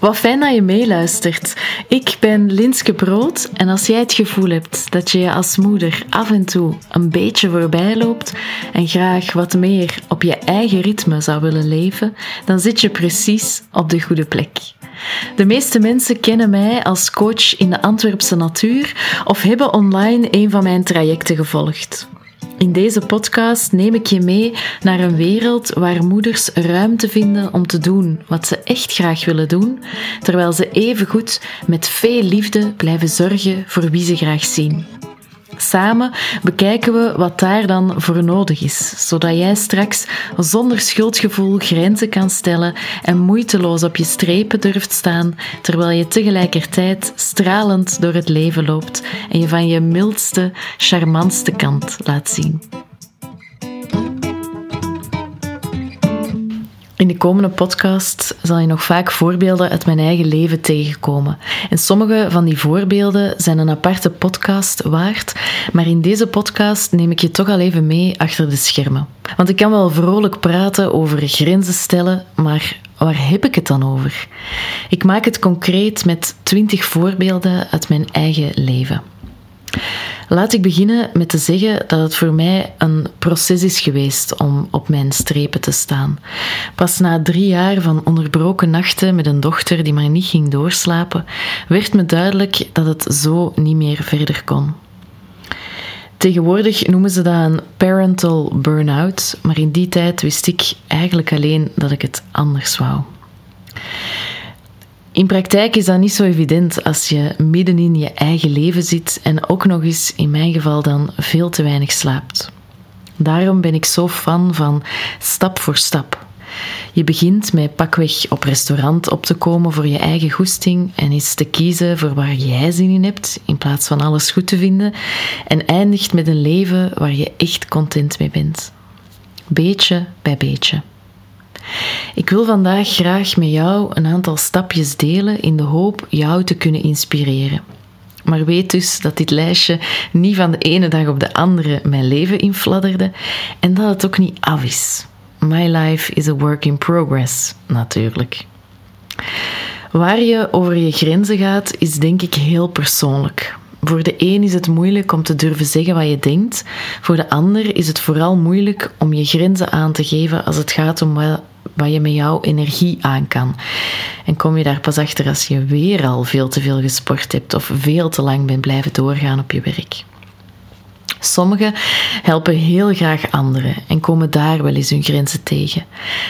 Wat fijn dat je meeluistert. Ik ben Linske Brood en als jij het gevoel hebt dat je je als moeder af en toe een beetje voorbij loopt en graag wat meer op je eigen ritme zou willen leven, dan zit je precies op de goede plek. De meeste mensen kennen mij als coach in de Antwerpse natuur of hebben online een van mijn trajecten gevolgd. In deze podcast neem ik je mee naar een wereld waar moeders ruimte vinden om te doen wat ze echt graag willen doen, terwijl ze evengoed met veel liefde blijven zorgen voor wie ze graag zien. Samen bekijken we wat daar dan voor nodig is, zodat jij straks zonder schuldgevoel grenzen kan stellen en moeiteloos op je strepen durft staan, terwijl je tegelijkertijd stralend door het leven loopt en je van je mildste, charmantste kant laat zien. In de komende podcast zal je nog vaak voorbeelden uit mijn eigen leven tegenkomen. En sommige van die voorbeelden zijn een aparte podcast waard, maar in deze podcast neem ik je toch al even mee achter de schermen. Want ik kan wel vrolijk praten over grenzen stellen, maar waar heb ik het dan over? Ik maak het concreet met 20 voorbeelden uit mijn eigen leven. Laat ik beginnen met te zeggen dat het voor mij een proces is geweest om op mijn strepen te staan. Pas na drie jaar van onderbroken nachten met een dochter die maar niet ging doorslapen, werd me duidelijk dat het zo niet meer verder kon. Tegenwoordig noemen ze dat een parental burn-out, maar in die tijd wist ik eigenlijk alleen dat ik het anders wou. In praktijk is dat niet zo evident als je midden in je eigen leven zit en ook nog eens, in mijn geval dan, veel te weinig slaapt. Daarom ben ik zo fan van stap voor stap. Je begint met pakweg op restaurant op te komen voor je eigen goesting en eens te kiezen voor waar jij zin in hebt, in plaats van alles goed te vinden, en eindigt met een leven waar je echt content mee bent. Beetje bij beetje. Ik wil vandaag graag met jou een aantal stapjes delen in de hoop jou te kunnen inspireren. Maar weet dus dat dit lijstje niet van de ene dag op de andere mijn leven infladderde en dat het ook niet af is. My life is a work in progress, natuurlijk. Waar je over je grenzen gaat, is denk ik heel persoonlijk. Voor de een is het moeilijk om te durven zeggen wat je denkt. Voor de ander is het vooral moeilijk om je grenzen aan te geven als het gaat om wat je met jouw energie aan kan. En kom je daar pas achter als je weer al veel te veel gesport hebt of veel te lang bent blijven doorgaan op je werk. Sommigen helpen heel graag anderen en komen daar wel eens hun grenzen tegen.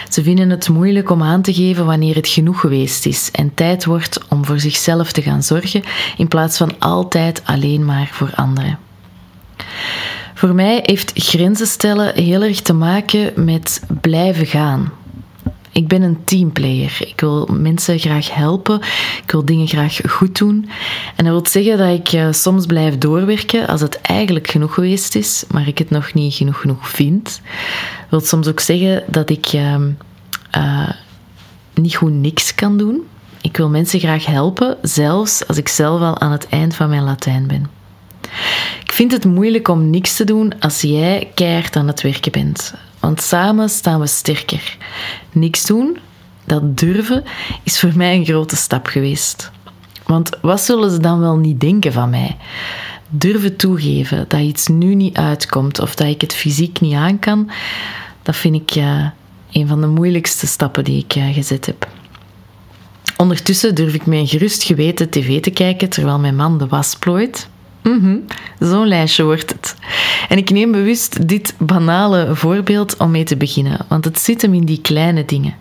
Ze vinden het moeilijk om aan te geven wanneer het genoeg geweest is en tijd wordt om voor zichzelf te gaan zorgen in plaats van altijd alleen maar voor anderen. Voor mij heeft grenzen stellen heel erg te maken met blijven gaan. Ik ben een teamplayer. Ik wil mensen graag helpen. Ik wil dingen graag goed doen. En dat wil zeggen dat ik uh, soms blijf doorwerken als het eigenlijk genoeg geweest is, maar ik het nog niet genoeg genoeg vind. Dat wil soms ook zeggen dat ik uh, niet goed niks kan doen. Ik wil mensen graag helpen, zelfs als ik zelf al aan het eind van mijn Latijn ben. Ik vind het moeilijk om niks te doen als jij keihard aan het werken bent. Want samen staan we sterker. Niks doen, dat durven, is voor mij een grote stap geweest. Want wat zullen ze dan wel niet denken van mij? Durven toegeven dat iets nu niet uitkomt of dat ik het fysiek niet aan kan, dat vind ik uh, een van de moeilijkste stappen die ik uh, gezet heb. Ondertussen durf ik mijn gerust geweten tv te kijken terwijl mijn man de was plooit. Mm Zo'n lijstje wordt het. En ik neem bewust dit banale voorbeeld om mee te beginnen, want het zit hem in die kleine dingen.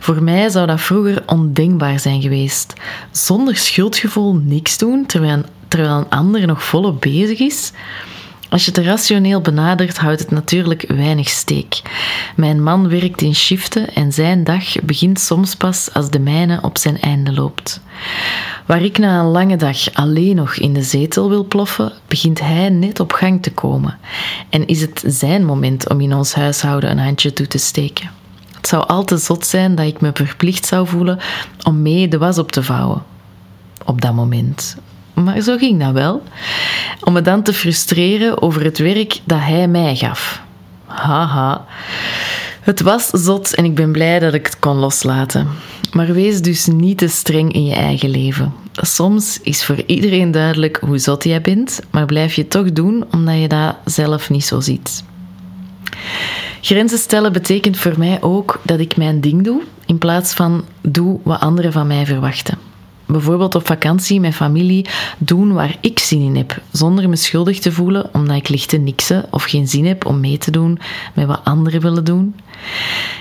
Voor mij zou dat vroeger ondenkbaar zijn geweest. Zonder schuldgevoel niks doen terwijl, terwijl een ander nog volop bezig is. Als je het rationeel benadert, houdt het natuurlijk weinig steek. Mijn man werkt in shiften en zijn dag begint soms pas als de mijne op zijn einde loopt. Waar ik na een lange dag alleen nog in de zetel wil ploffen, begint hij net op gang te komen. En is het zijn moment om in ons huishouden een handje toe te steken. Het zou al te zot zijn dat ik me verplicht zou voelen om mee de was op te vouwen. Op dat moment. Maar zo ging dat wel. Om me dan te frustreren over het werk dat hij mij gaf. Haha. Het was zot en ik ben blij dat ik het kon loslaten. Maar wees dus niet te streng in je eigen leven. Soms is voor iedereen duidelijk hoe zot jij bent, maar blijf je toch doen omdat je dat zelf niet zo ziet. Grenzen stellen betekent voor mij ook dat ik mijn ding doe in plaats van doe wat anderen van mij verwachten. Bijvoorbeeld op vakantie met familie doen waar ik zin in heb, zonder me schuldig te voelen omdat ik licht te niksen of geen zin heb om mee te doen met wat anderen willen doen.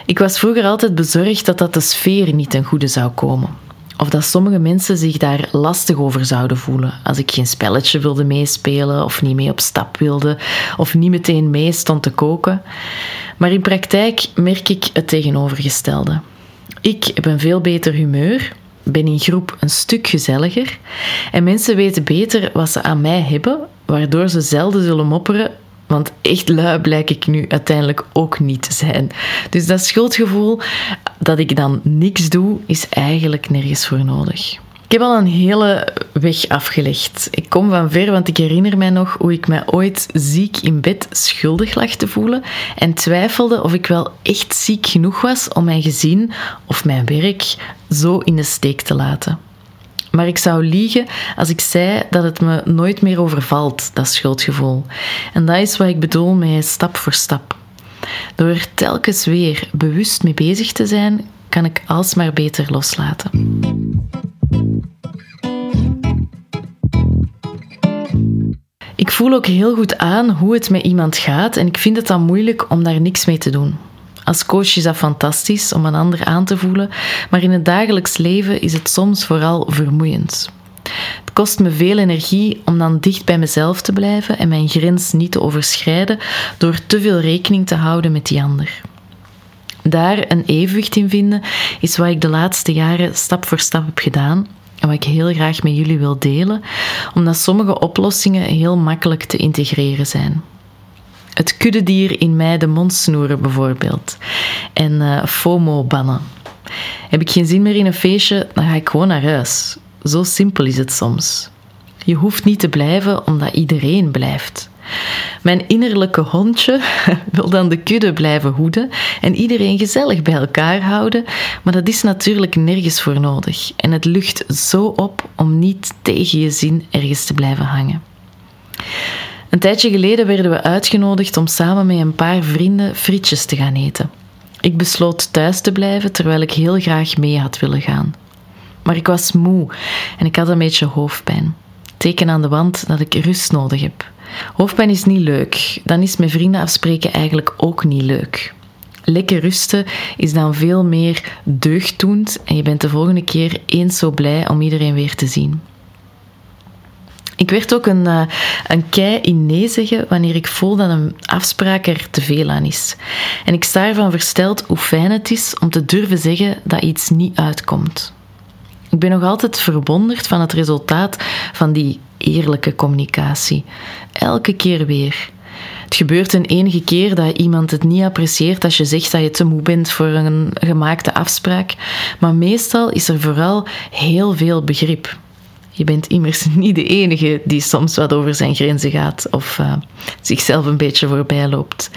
Ik was vroeger altijd bezorgd dat dat de sfeer niet ten goede zou komen. Of dat sommige mensen zich daar lastig over zouden voelen als ik geen spelletje wilde meespelen of niet mee op stap wilde of niet meteen mee stond te koken. Maar in praktijk merk ik het tegenovergestelde. Ik heb een veel beter humeur, ben in groep een stuk gezelliger en mensen weten beter wat ze aan mij hebben, waardoor ze zelden zullen mopperen want echt lui blijk ik nu uiteindelijk ook niet te zijn. Dus dat schuldgevoel dat ik dan niks doe, is eigenlijk nergens voor nodig. Ik heb al een hele weg afgelegd. Ik kom van ver, want ik herinner mij nog hoe ik mij ooit ziek in bed schuldig lag te voelen en twijfelde of ik wel echt ziek genoeg was om mijn gezin of mijn werk zo in de steek te laten. Maar ik zou liegen als ik zei dat het me nooit meer overvalt, dat schuldgevoel. En dat is wat ik bedoel met stap voor stap. Door er telkens weer bewust mee bezig te zijn, kan ik alsmaar beter loslaten. Voel ook heel goed aan hoe het met iemand gaat en ik vind het dan moeilijk om daar niks mee te doen. Als coach is dat fantastisch om een ander aan te voelen, maar in het dagelijks leven is het soms vooral vermoeiend. Het kost me veel energie om dan dicht bij mezelf te blijven en mijn grens niet te overschrijden door te veel rekening te houden met die ander. Daar een evenwicht in vinden is wat ik de laatste jaren stap voor stap heb gedaan wat ik heel graag met jullie wil delen, omdat sommige oplossingen heel makkelijk te integreren zijn het kuddedier in mij de mond snoeren bijvoorbeeld. En uh, FOMO bannen. Heb ik geen zin meer in een feestje, dan ga ik gewoon naar huis. Zo simpel is het soms. Je hoeft niet te blijven omdat iedereen blijft. Mijn innerlijke hondje wil dan de kudde blijven hoeden en iedereen gezellig bij elkaar houden, maar dat is natuurlijk nergens voor nodig. En het lucht zo op om niet tegen je zin ergens te blijven hangen. Een tijdje geleden werden we uitgenodigd om samen met een paar vrienden frietjes te gaan eten. Ik besloot thuis te blijven terwijl ik heel graag mee had willen gaan. Maar ik was moe en ik had een beetje hoofdpijn. Teken aan de wand dat ik rust nodig heb. Hoofdpijn is niet leuk. Dan is met vrienden afspreken eigenlijk ook niet leuk. Lekker rusten is dan veel meer deugddoend en je bent de volgende keer eens zo blij om iedereen weer te zien. Ik werd ook een, uh, een kei zeggen wanneer ik voel dat een afspraak er te veel aan is. En ik sta ervan versteld hoe fijn het is om te durven zeggen dat iets niet uitkomt. Ik ben nog altijd verwonderd van het resultaat van die eerlijke communicatie. Elke keer weer. Het gebeurt een enige keer dat iemand het niet apprecieert als je zegt dat je te moe bent voor een gemaakte afspraak, maar meestal is er vooral heel veel begrip. Je bent immers niet de enige die soms wat over zijn grenzen gaat of uh, zichzelf een beetje voorbij loopt.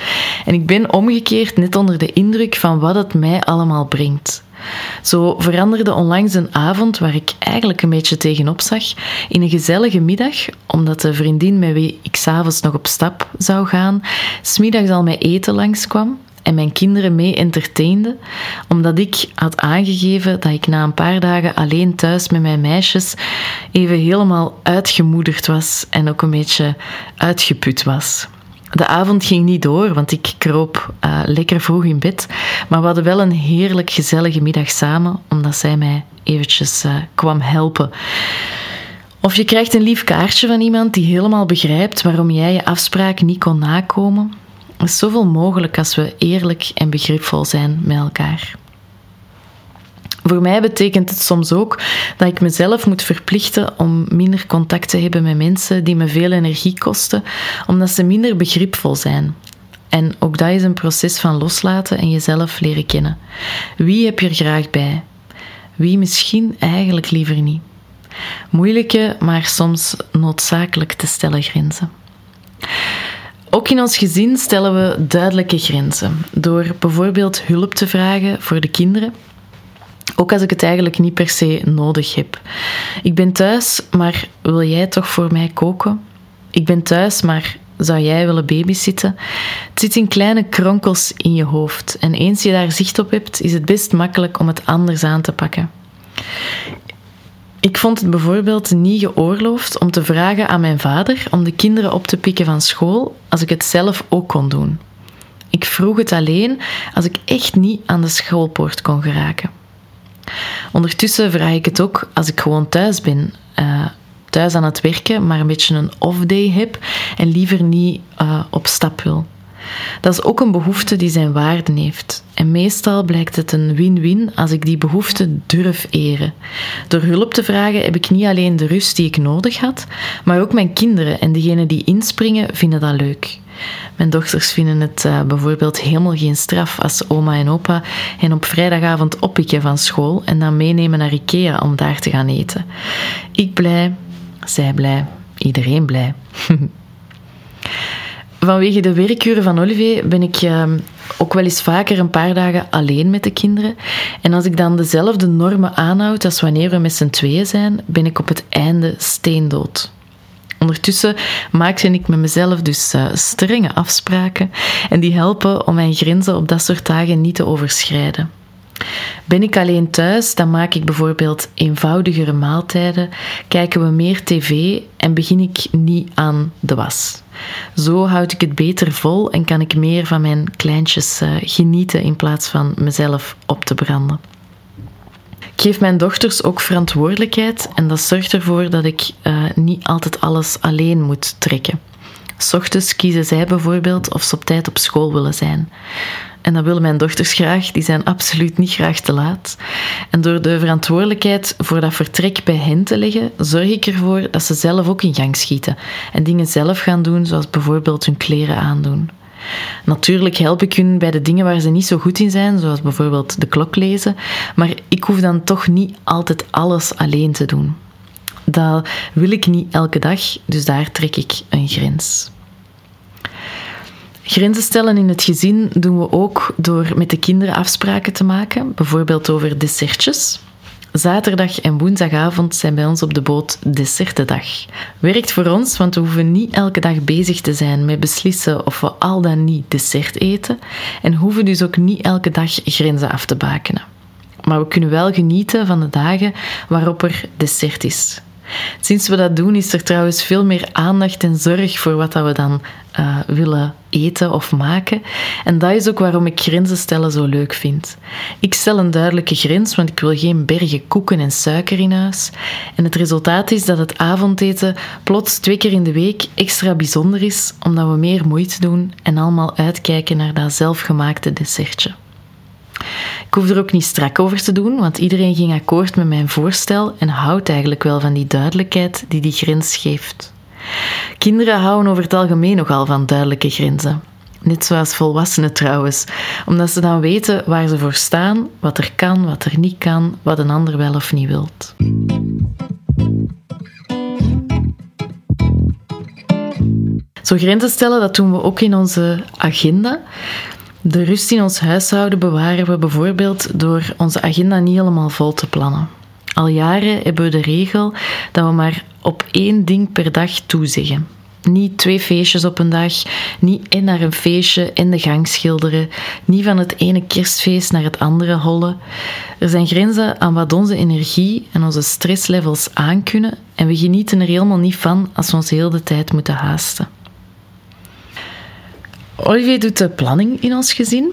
En ik ben omgekeerd net onder de indruk van wat het mij allemaal brengt. Zo veranderde onlangs een avond waar ik eigenlijk een beetje tegenop zag in een gezellige middag, omdat de vriendin met wie ik s'avonds nog op stap zou gaan, smiddags al met eten langskwam en mijn kinderen mee entertainde, omdat ik had aangegeven dat ik na een paar dagen alleen thuis met mijn meisjes even helemaal uitgemoederd was en ook een beetje uitgeput was. De avond ging niet door, want ik kroop uh, lekker vroeg in bed. Maar we hadden wel een heerlijk gezellige middag samen, omdat zij mij eventjes uh, kwam helpen. Of je krijgt een lief kaartje van iemand die helemaal begrijpt waarom jij je afspraak niet kon nakomen. Er is zoveel mogelijk als we eerlijk en begripvol zijn met elkaar. Voor mij betekent het soms ook dat ik mezelf moet verplichten om minder contact te hebben met mensen die me veel energie kosten, omdat ze minder begripvol zijn. En ook dat is een proces van loslaten en jezelf leren kennen. Wie heb je er graag bij? Wie misschien eigenlijk liever niet? Moeilijke, maar soms noodzakelijk te stellen grenzen. Ook in ons gezin stellen we duidelijke grenzen. Door bijvoorbeeld hulp te vragen voor de kinderen. Ook als ik het eigenlijk niet per se nodig heb. Ik ben thuis, maar wil jij toch voor mij koken? Ik ben thuis, maar zou jij willen babysitten? Het zit in kleine kronkels in je hoofd. En eens je daar zicht op hebt, is het best makkelijk om het anders aan te pakken. Ik vond het bijvoorbeeld niet geoorloofd om te vragen aan mijn vader om de kinderen op te pikken van school als ik het zelf ook kon doen. Ik vroeg het alleen als ik echt niet aan de schoolpoort kon geraken. Ondertussen vraag ik het ook als ik gewoon thuis ben, uh, thuis aan het werken, maar een beetje een off-day heb en liever niet uh, op stap wil. Dat is ook een behoefte die zijn waarde heeft. En meestal blijkt het een win-win als ik die behoefte durf eren. Door hulp te vragen heb ik niet alleen de rust die ik nodig had, maar ook mijn kinderen en degenen die inspringen vinden dat leuk. Mijn dochters vinden het uh, bijvoorbeeld helemaal geen straf als oma en opa hen op vrijdagavond oppikken van school en dan meenemen naar Ikea om daar te gaan eten. Ik blij, zij blij, iedereen blij. Vanwege de werkuren van Olivier ben ik uh, ook wel eens vaker een paar dagen alleen met de kinderen. En als ik dan dezelfde normen aanhoud als wanneer we met z'n tweeën zijn, ben ik op het einde steendood. Ondertussen maakte ik met mezelf dus uh, strenge afspraken en die helpen om mijn grenzen op dat soort dagen niet te overschrijden. Ben ik alleen thuis, dan maak ik bijvoorbeeld eenvoudigere maaltijden, kijken we meer tv en begin ik niet aan de was. Zo houd ik het beter vol en kan ik meer van mijn kleintjes uh, genieten in plaats van mezelf op te branden. Ik geef mijn dochters ook verantwoordelijkheid en dat zorgt ervoor dat ik uh, niet altijd alles alleen moet trekken. Ochtends kiezen zij bijvoorbeeld of ze op tijd op school willen zijn. En dat willen mijn dochters graag, die zijn absoluut niet graag te laat. En door de verantwoordelijkheid voor dat vertrek bij hen te leggen, zorg ik ervoor dat ze zelf ook in gang schieten en dingen zelf gaan doen, zoals bijvoorbeeld hun kleren aandoen. Natuurlijk help ik hun bij de dingen waar ze niet zo goed in zijn, zoals bijvoorbeeld de klok lezen, maar ik hoef dan toch niet altijd alles alleen te doen. Dat wil ik niet elke dag, dus daar trek ik een grens. Grenzen stellen in het gezin doen we ook door met de kinderen afspraken te maken, bijvoorbeeld over dessertjes. Zaterdag en woensdagavond zijn bij ons op de boot dessertendag. Werkt voor ons, want we hoeven niet elke dag bezig te zijn met beslissen of we al dan niet dessert eten en hoeven dus ook niet elke dag grenzen af te bakenen. Maar we kunnen wel genieten van de dagen waarop er dessert is. Sinds we dat doen, is er trouwens veel meer aandacht en zorg voor wat dat we dan uh, willen eten of maken. En dat is ook waarom ik grenzen stellen zo leuk vind. Ik stel een duidelijke grens, want ik wil geen bergen koeken en suiker in huis. En het resultaat is dat het avondeten plots twee keer in de week extra bijzonder is, omdat we meer moeite doen en allemaal uitkijken naar dat zelfgemaakte dessertje. Ik hoef er ook niet strak over te doen, want iedereen ging akkoord met mijn voorstel en houdt eigenlijk wel van die duidelijkheid die die grens geeft. Kinderen houden over het algemeen nogal van duidelijke grenzen. Net zoals volwassenen trouwens, omdat ze dan weten waar ze voor staan, wat er kan, wat er niet kan, wat een ander wel of niet wilt. Zo grenzen stellen, dat doen we ook in onze agenda. De rust in ons huishouden bewaren we bijvoorbeeld door onze agenda niet helemaal vol te plannen. Al jaren hebben we de regel dat we maar op één ding per dag toezeggen. Niet twee feestjes op een dag, niet en naar een feestje en de gang schilderen, niet van het ene kerstfeest naar het andere hollen. Er zijn grenzen aan wat onze energie en onze stresslevels aankunnen en we genieten er helemaal niet van als we ons heel de tijd moeten haasten. Olivier doet de planning in ons gezin.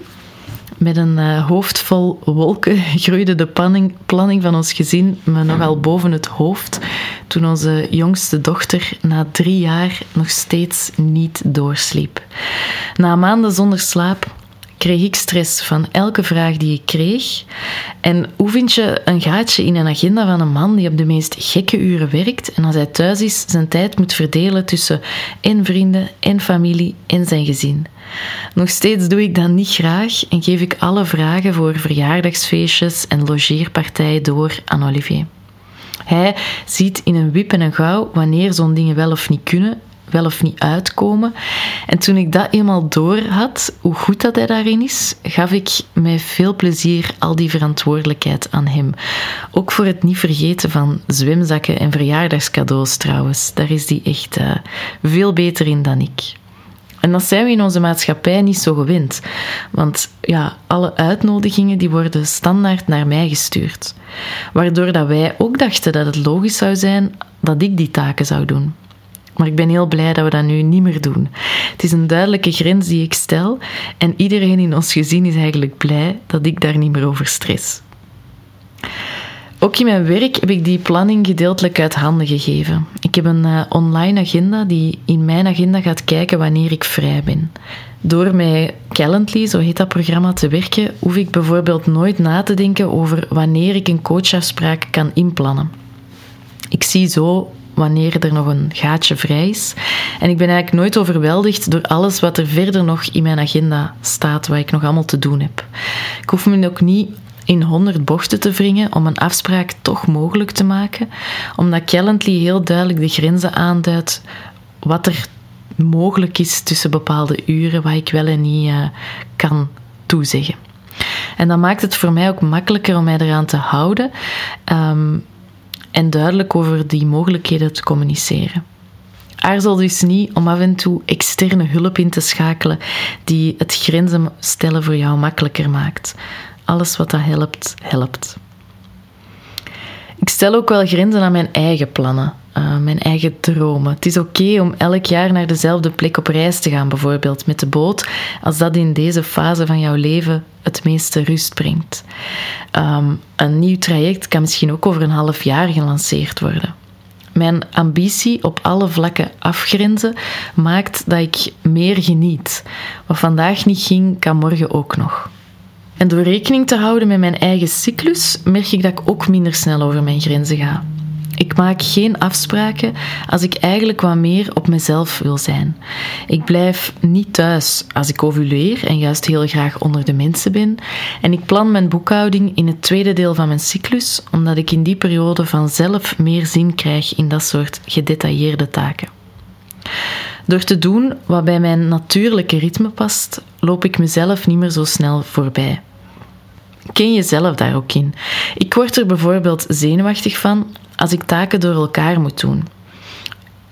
Met een uh, hoofd vol wolken groeide de planning, planning van ons gezin me nogal boven het hoofd toen onze jongste dochter na drie jaar nog steeds niet doorsliep. Na maanden zonder slaap kreeg ik stress van elke vraag die ik kreeg. En hoe vind je een gaatje in een agenda van een man die op de meest gekke uren werkt en als hij thuis is zijn tijd moet verdelen tussen en vrienden en familie en zijn gezin? Nog steeds doe ik dat niet graag en geef ik alle vragen voor verjaardagsfeestjes en logeerpartijen door aan Olivier. Hij ziet in een wip en een gauw wanneer zo'n dingen wel of niet kunnen wel of niet uitkomen. En toen ik dat eenmaal door had, hoe goed dat hij daarin is, gaf ik met veel plezier al die verantwoordelijkheid aan hem. Ook voor het niet vergeten van zwemzakken en verjaardagscadeaus trouwens. Daar is hij echt uh, veel beter in dan ik. En dat zijn we in onze maatschappij niet zo gewend. Want ja, alle uitnodigingen die worden standaard naar mij gestuurd. Waardoor dat wij ook dachten dat het logisch zou zijn dat ik die taken zou doen. Maar ik ben heel blij dat we dat nu niet meer doen. Het is een duidelijke grens die ik stel en iedereen in ons gezin is eigenlijk blij dat ik daar niet meer over stress. Ook in mijn werk heb ik die planning gedeeltelijk uit handen gegeven. Heb een uh, online agenda die in mijn agenda gaat kijken wanneer ik vrij ben. Door met Calendly, zo heet dat programma, te werken, hoef ik bijvoorbeeld nooit na te denken over wanneer ik een coachafspraak kan inplannen. Ik zie zo wanneer er nog een gaatje vrij is. En ik ben eigenlijk nooit overweldigd door alles wat er verder nog in mijn agenda staat, wat ik nog allemaal te doen heb. Ik hoef me ook niet in honderd bochten te wringen om een afspraak toch mogelijk te maken, omdat Calendly heel duidelijk de grenzen aanduidt wat er mogelijk is tussen bepaalde uren, wat ik wel en niet uh, kan toezeggen. En dat maakt het voor mij ook makkelijker om mij eraan te houden um, en duidelijk over die mogelijkheden te communiceren. Aarzel dus niet om af en toe externe hulp in te schakelen die het grenzen stellen voor jou makkelijker maakt. Alles wat dat helpt, helpt. Ik stel ook wel grenzen aan mijn eigen plannen, uh, mijn eigen dromen. Het is oké om elk jaar naar dezelfde plek op reis te gaan, bijvoorbeeld met de boot, als dat in deze fase van jouw leven het meeste rust brengt. Um, een nieuw traject kan misschien ook over een half jaar gelanceerd worden. Mijn ambitie op alle vlakken afgrenzen maakt dat ik meer geniet. Wat vandaag niet ging, kan morgen ook nog. En door rekening te houden met mijn eigen cyclus, merk ik dat ik ook minder snel over mijn grenzen ga. Ik maak geen afspraken als ik eigenlijk wat meer op mezelf wil zijn. Ik blijf niet thuis als ik ovuleer en juist heel graag onder de mensen ben. En ik plan mijn boekhouding in het tweede deel van mijn cyclus, omdat ik in die periode vanzelf meer zin krijg in dat soort gedetailleerde taken. Door te doen wat bij mijn natuurlijke ritme past, loop ik mezelf niet meer zo snel voorbij. Ken jezelf daar ook in? Ik word er bijvoorbeeld zenuwachtig van als ik taken door elkaar moet doen.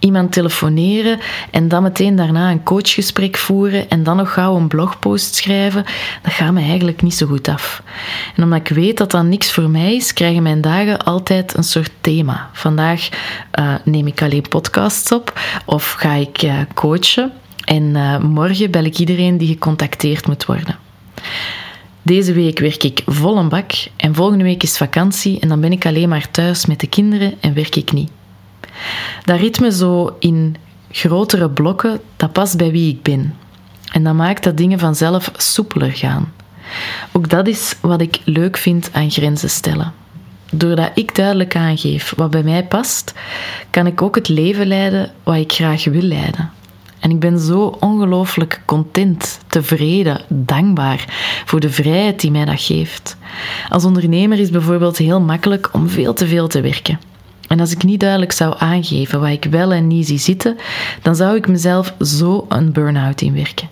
Iemand telefoneren en dan meteen daarna een coachgesprek voeren en dan nog gauw een blogpost schrijven, dat gaat me eigenlijk niet zo goed af. En omdat ik weet dat dat niks voor mij is, krijgen mijn dagen altijd een soort thema. Vandaag uh, neem ik alleen podcasts op of ga ik uh, coachen en uh, morgen bel ik iedereen die gecontacteerd moet worden. Deze week werk ik vol een bak en volgende week is vakantie en dan ben ik alleen maar thuis met de kinderen en werk ik niet. Dat ritme zo in grotere blokken, dat past bij wie ik ben. En dat maakt dat dingen vanzelf soepeler gaan. Ook dat is wat ik leuk vind aan grenzen stellen. Doordat ik duidelijk aangeef wat bij mij past, kan ik ook het leven leiden wat ik graag wil leiden. En ik ben zo ongelooflijk content, tevreden, dankbaar voor de vrijheid die mij dat geeft. Als ondernemer is bijvoorbeeld heel makkelijk om veel te veel te werken. En als ik niet duidelijk zou aangeven wat ik wel en niet zie zitten, dan zou ik mezelf zo een burn-out inwerken.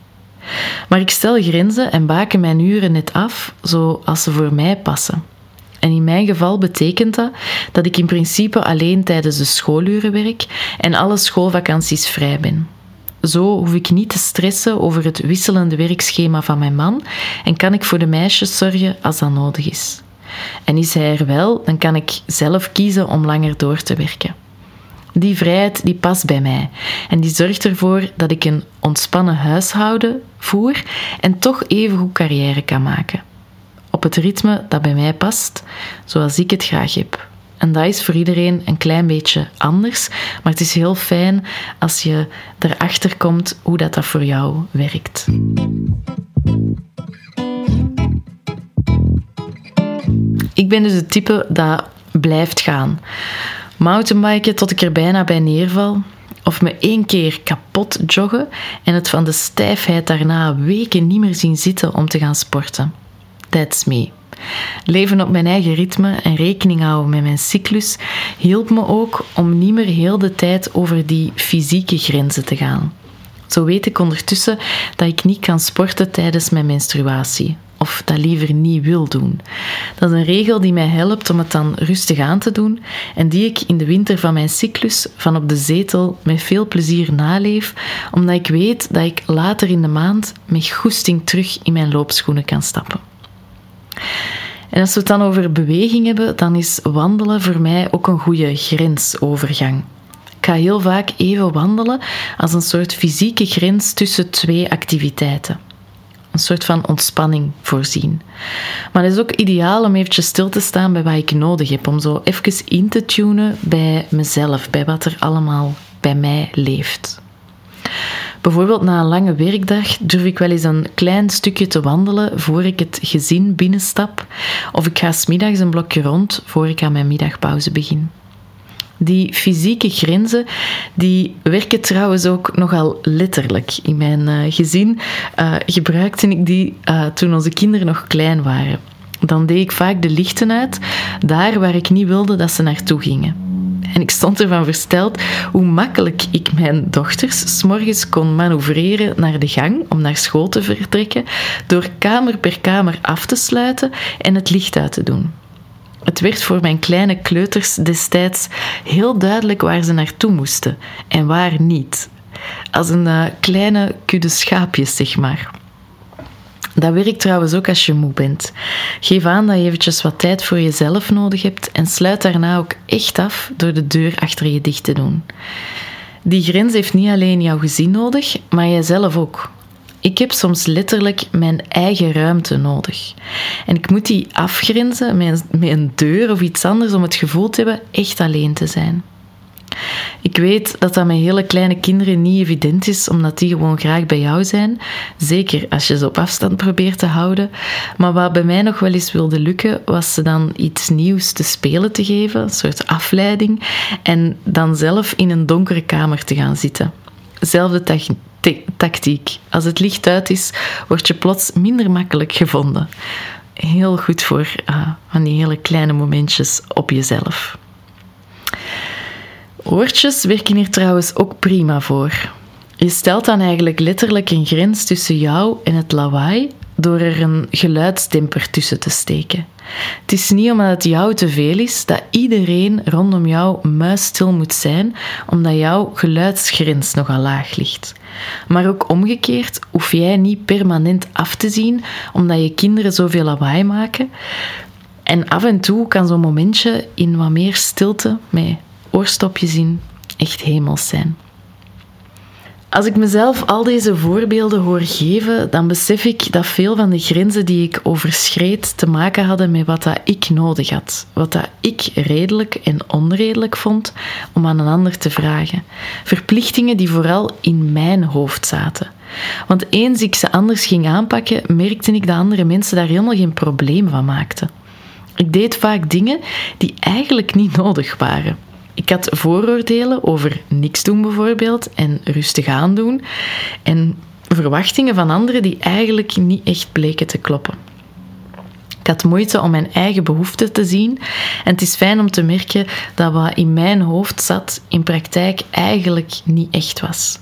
Maar ik stel grenzen en baken mijn uren net af zoals ze voor mij passen. En in mijn geval betekent dat dat ik in principe alleen tijdens de schooluren werk en alle schoolvakanties vrij ben. Zo hoef ik niet te stressen over het wisselende werkschema van mijn man en kan ik voor de meisjes zorgen als dat nodig is. En is hij er wel, dan kan ik zelf kiezen om langer door te werken. Die vrijheid die past bij mij en die zorgt ervoor dat ik een ontspannen huishouden voer en toch even goed carrière kan maken. Op het ritme dat bij mij past, zoals ik het graag heb. En dat is voor iedereen een klein beetje anders, maar het is heel fijn als je erachter komt hoe dat, dat voor jou werkt. Ben dus het type dat blijft gaan. Mountainbiken tot ik er bijna bij neerval. Of me één keer kapot joggen en het van de stijfheid daarna weken niet meer zien zitten om te gaan sporten. That's me. Leven op mijn eigen ritme en rekening houden met mijn cyclus hielp me ook om niet meer heel de tijd over die fysieke grenzen te gaan. Zo weet ik ondertussen dat ik niet kan sporten tijdens mijn menstruatie, of dat liever niet wil doen. Dat is een regel die mij helpt om het dan rustig aan te doen en die ik in de winter van mijn cyclus van op de zetel met veel plezier naleef, omdat ik weet dat ik later in de maand met goesting terug in mijn loopschoenen kan stappen. En als we het dan over beweging hebben, dan is wandelen voor mij ook een goede grensovergang. Ik ga heel vaak even wandelen als een soort fysieke grens tussen twee activiteiten. Een soort van ontspanning voorzien. Maar het is ook ideaal om eventjes stil te staan bij wat ik nodig heb. Om zo even in te tunen bij mezelf, bij wat er allemaal bij mij leeft. Bijvoorbeeld na een lange werkdag durf ik wel eens een klein stukje te wandelen voor ik het gezin binnenstap. Of ik ga smiddags een blokje rond voor ik aan mijn middagpauze begin. Die fysieke grenzen, die werken trouwens ook nogal letterlijk. In mijn uh, gezin uh, gebruikte ik die uh, toen onze kinderen nog klein waren. Dan deed ik vaak de lichten uit, daar waar ik niet wilde dat ze naartoe gingen. En ik stond ervan versteld hoe makkelijk ik mijn dochters s'morgens kon manoeuvreren naar de gang om naar school te vertrekken, door kamer per kamer af te sluiten en het licht uit te doen. Het werd voor mijn kleine kleuters destijds heel duidelijk waar ze naartoe moesten en waar niet. Als een uh, kleine kudde schaapjes, zeg maar. Dat werkt trouwens ook als je moe bent. Geef aan dat je eventjes wat tijd voor jezelf nodig hebt en sluit daarna ook echt af door de deur achter je dicht te doen. Die grens heeft niet alleen jouw gezin nodig, maar jijzelf ook. Ik heb soms letterlijk mijn eigen ruimte nodig. En ik moet die afgrenzen met een, deur of iets anders om het gevoel te hebben echt alleen te zijn. Ik weet dat dat met hele kleine kinderen niet evident is, omdat die gewoon graag bij jou zijn. Zeker als je ze op afstand probeert te houden. Maar wat bij mij nog wel eens wilde lukken, was ze dan iets nieuws te spelen te geven, een soort afleiding, en dan zelf in een donkere kamer te gaan zitten. Zelfde tactiek. Als het licht uit is, word je plots minder makkelijk gevonden. Heel goed voor uh, van die hele kleine momentjes op jezelf. Oortjes werken hier trouwens ook prima voor. Je stelt dan eigenlijk letterlijk een grens tussen jou en het lawaai door er een geluidsdemper tussen te steken. Het is niet omdat het jou te veel is dat iedereen rondom jou muisstil moet zijn, omdat jouw geluidsgrens nogal laag ligt. Maar ook omgekeerd hoef jij niet permanent af te zien omdat je kinderen zoveel lawaai maken. En af en toe kan zo'n momentje in wat meer stilte met oorstopjes in echt hemels zijn. Als ik mezelf al deze voorbeelden hoor geven, dan besef ik dat veel van de grenzen die ik overschreed te maken hadden met wat dat ik nodig had. Wat dat ik redelijk en onredelijk vond om aan een ander te vragen. Verplichtingen die vooral in mijn hoofd zaten. Want eens ik ze anders ging aanpakken, merkte ik dat andere mensen daar helemaal geen probleem van maakten. Ik deed vaak dingen die eigenlijk niet nodig waren. Ik had vooroordelen over niks doen bijvoorbeeld en rustig aandoen en verwachtingen van anderen die eigenlijk niet echt bleken te kloppen. Ik had moeite om mijn eigen behoeften te zien en het is fijn om te merken dat wat in mijn hoofd zat in praktijk eigenlijk niet echt was.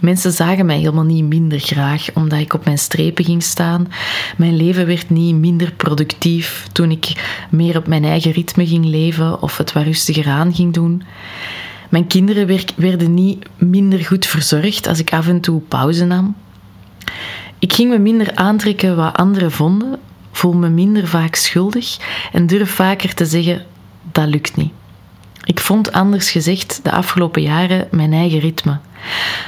Mensen zagen mij helemaal niet minder graag omdat ik op mijn strepen ging staan. Mijn leven werd niet minder productief toen ik meer op mijn eigen ritme ging leven of het wat rustiger aan ging doen. Mijn kinderen werden niet minder goed verzorgd als ik af en toe pauze nam. Ik ging me minder aantrekken wat anderen vonden, voel me minder vaak schuldig en durf vaker te zeggen: dat lukt niet. Ik vond anders gezegd de afgelopen jaren mijn eigen ritme.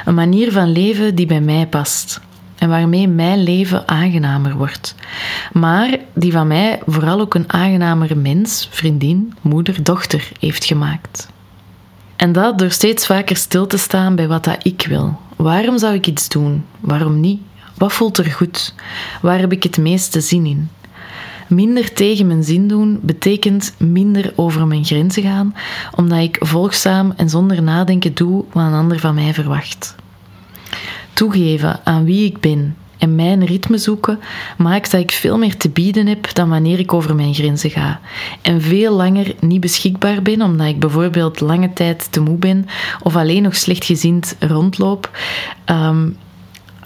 Een manier van leven die bij mij past en waarmee mijn leven aangenamer wordt. Maar die van mij vooral ook een aangenamere mens, vriendin, moeder, dochter heeft gemaakt. En dat door steeds vaker stil te staan bij wat dat ik wil. Waarom zou ik iets doen? Waarom niet? Wat voelt er goed? Waar heb ik het meeste zin in? Minder tegen mijn zin doen betekent minder over mijn grenzen gaan, omdat ik volgzaam en zonder nadenken doe wat een ander van mij verwacht. Toegeven aan wie ik ben en mijn ritme zoeken maakt dat ik veel meer te bieden heb dan wanneer ik over mijn grenzen ga. En veel langer niet beschikbaar ben omdat ik bijvoorbeeld lange tijd te moe ben of alleen nog slechtgezind rondloop. Ehm,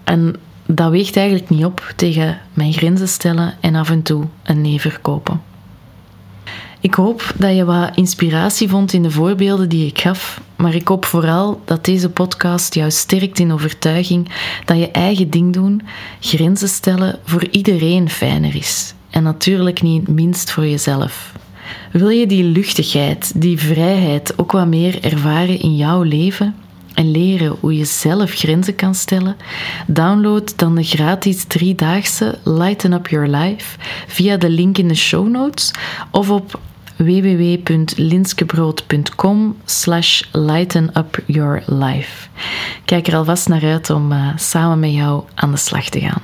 en dat weegt eigenlijk niet op tegen mijn grenzen stellen en af en toe een nee verkopen. Ik hoop dat je wat inspiratie vond in de voorbeelden die ik gaf, maar ik hoop vooral dat deze podcast jou sterkt in overtuiging dat je eigen ding doen, grenzen stellen voor iedereen fijner is. En natuurlijk niet minst voor jezelf. Wil je die luchtigheid, die vrijheid ook wat meer ervaren in jouw leven? En leren hoe je zelf grenzen kan stellen, download dan de gratis driedaagse Lighten Up Your Life via de link in de show notes of op www.linskebrood.com slash lightenupyourlife. Kijk er alvast naar uit om uh, samen met jou aan de slag te gaan.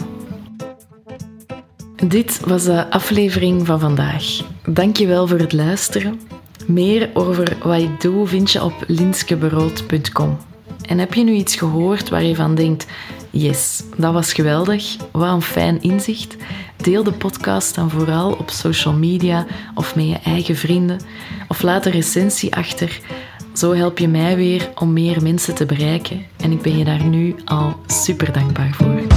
Dit was de aflevering van vandaag. Dankjewel voor het luisteren. Meer over wat ik doe vind je op linskebrood.com. En heb je nu iets gehoord waar je van denkt: yes, dat was geweldig, wat een fijn inzicht? Deel de podcast dan vooral op social media of met je eigen vrienden. Of laat een recensie achter. Zo help je mij weer om meer mensen te bereiken. En ik ben je daar nu al super dankbaar voor.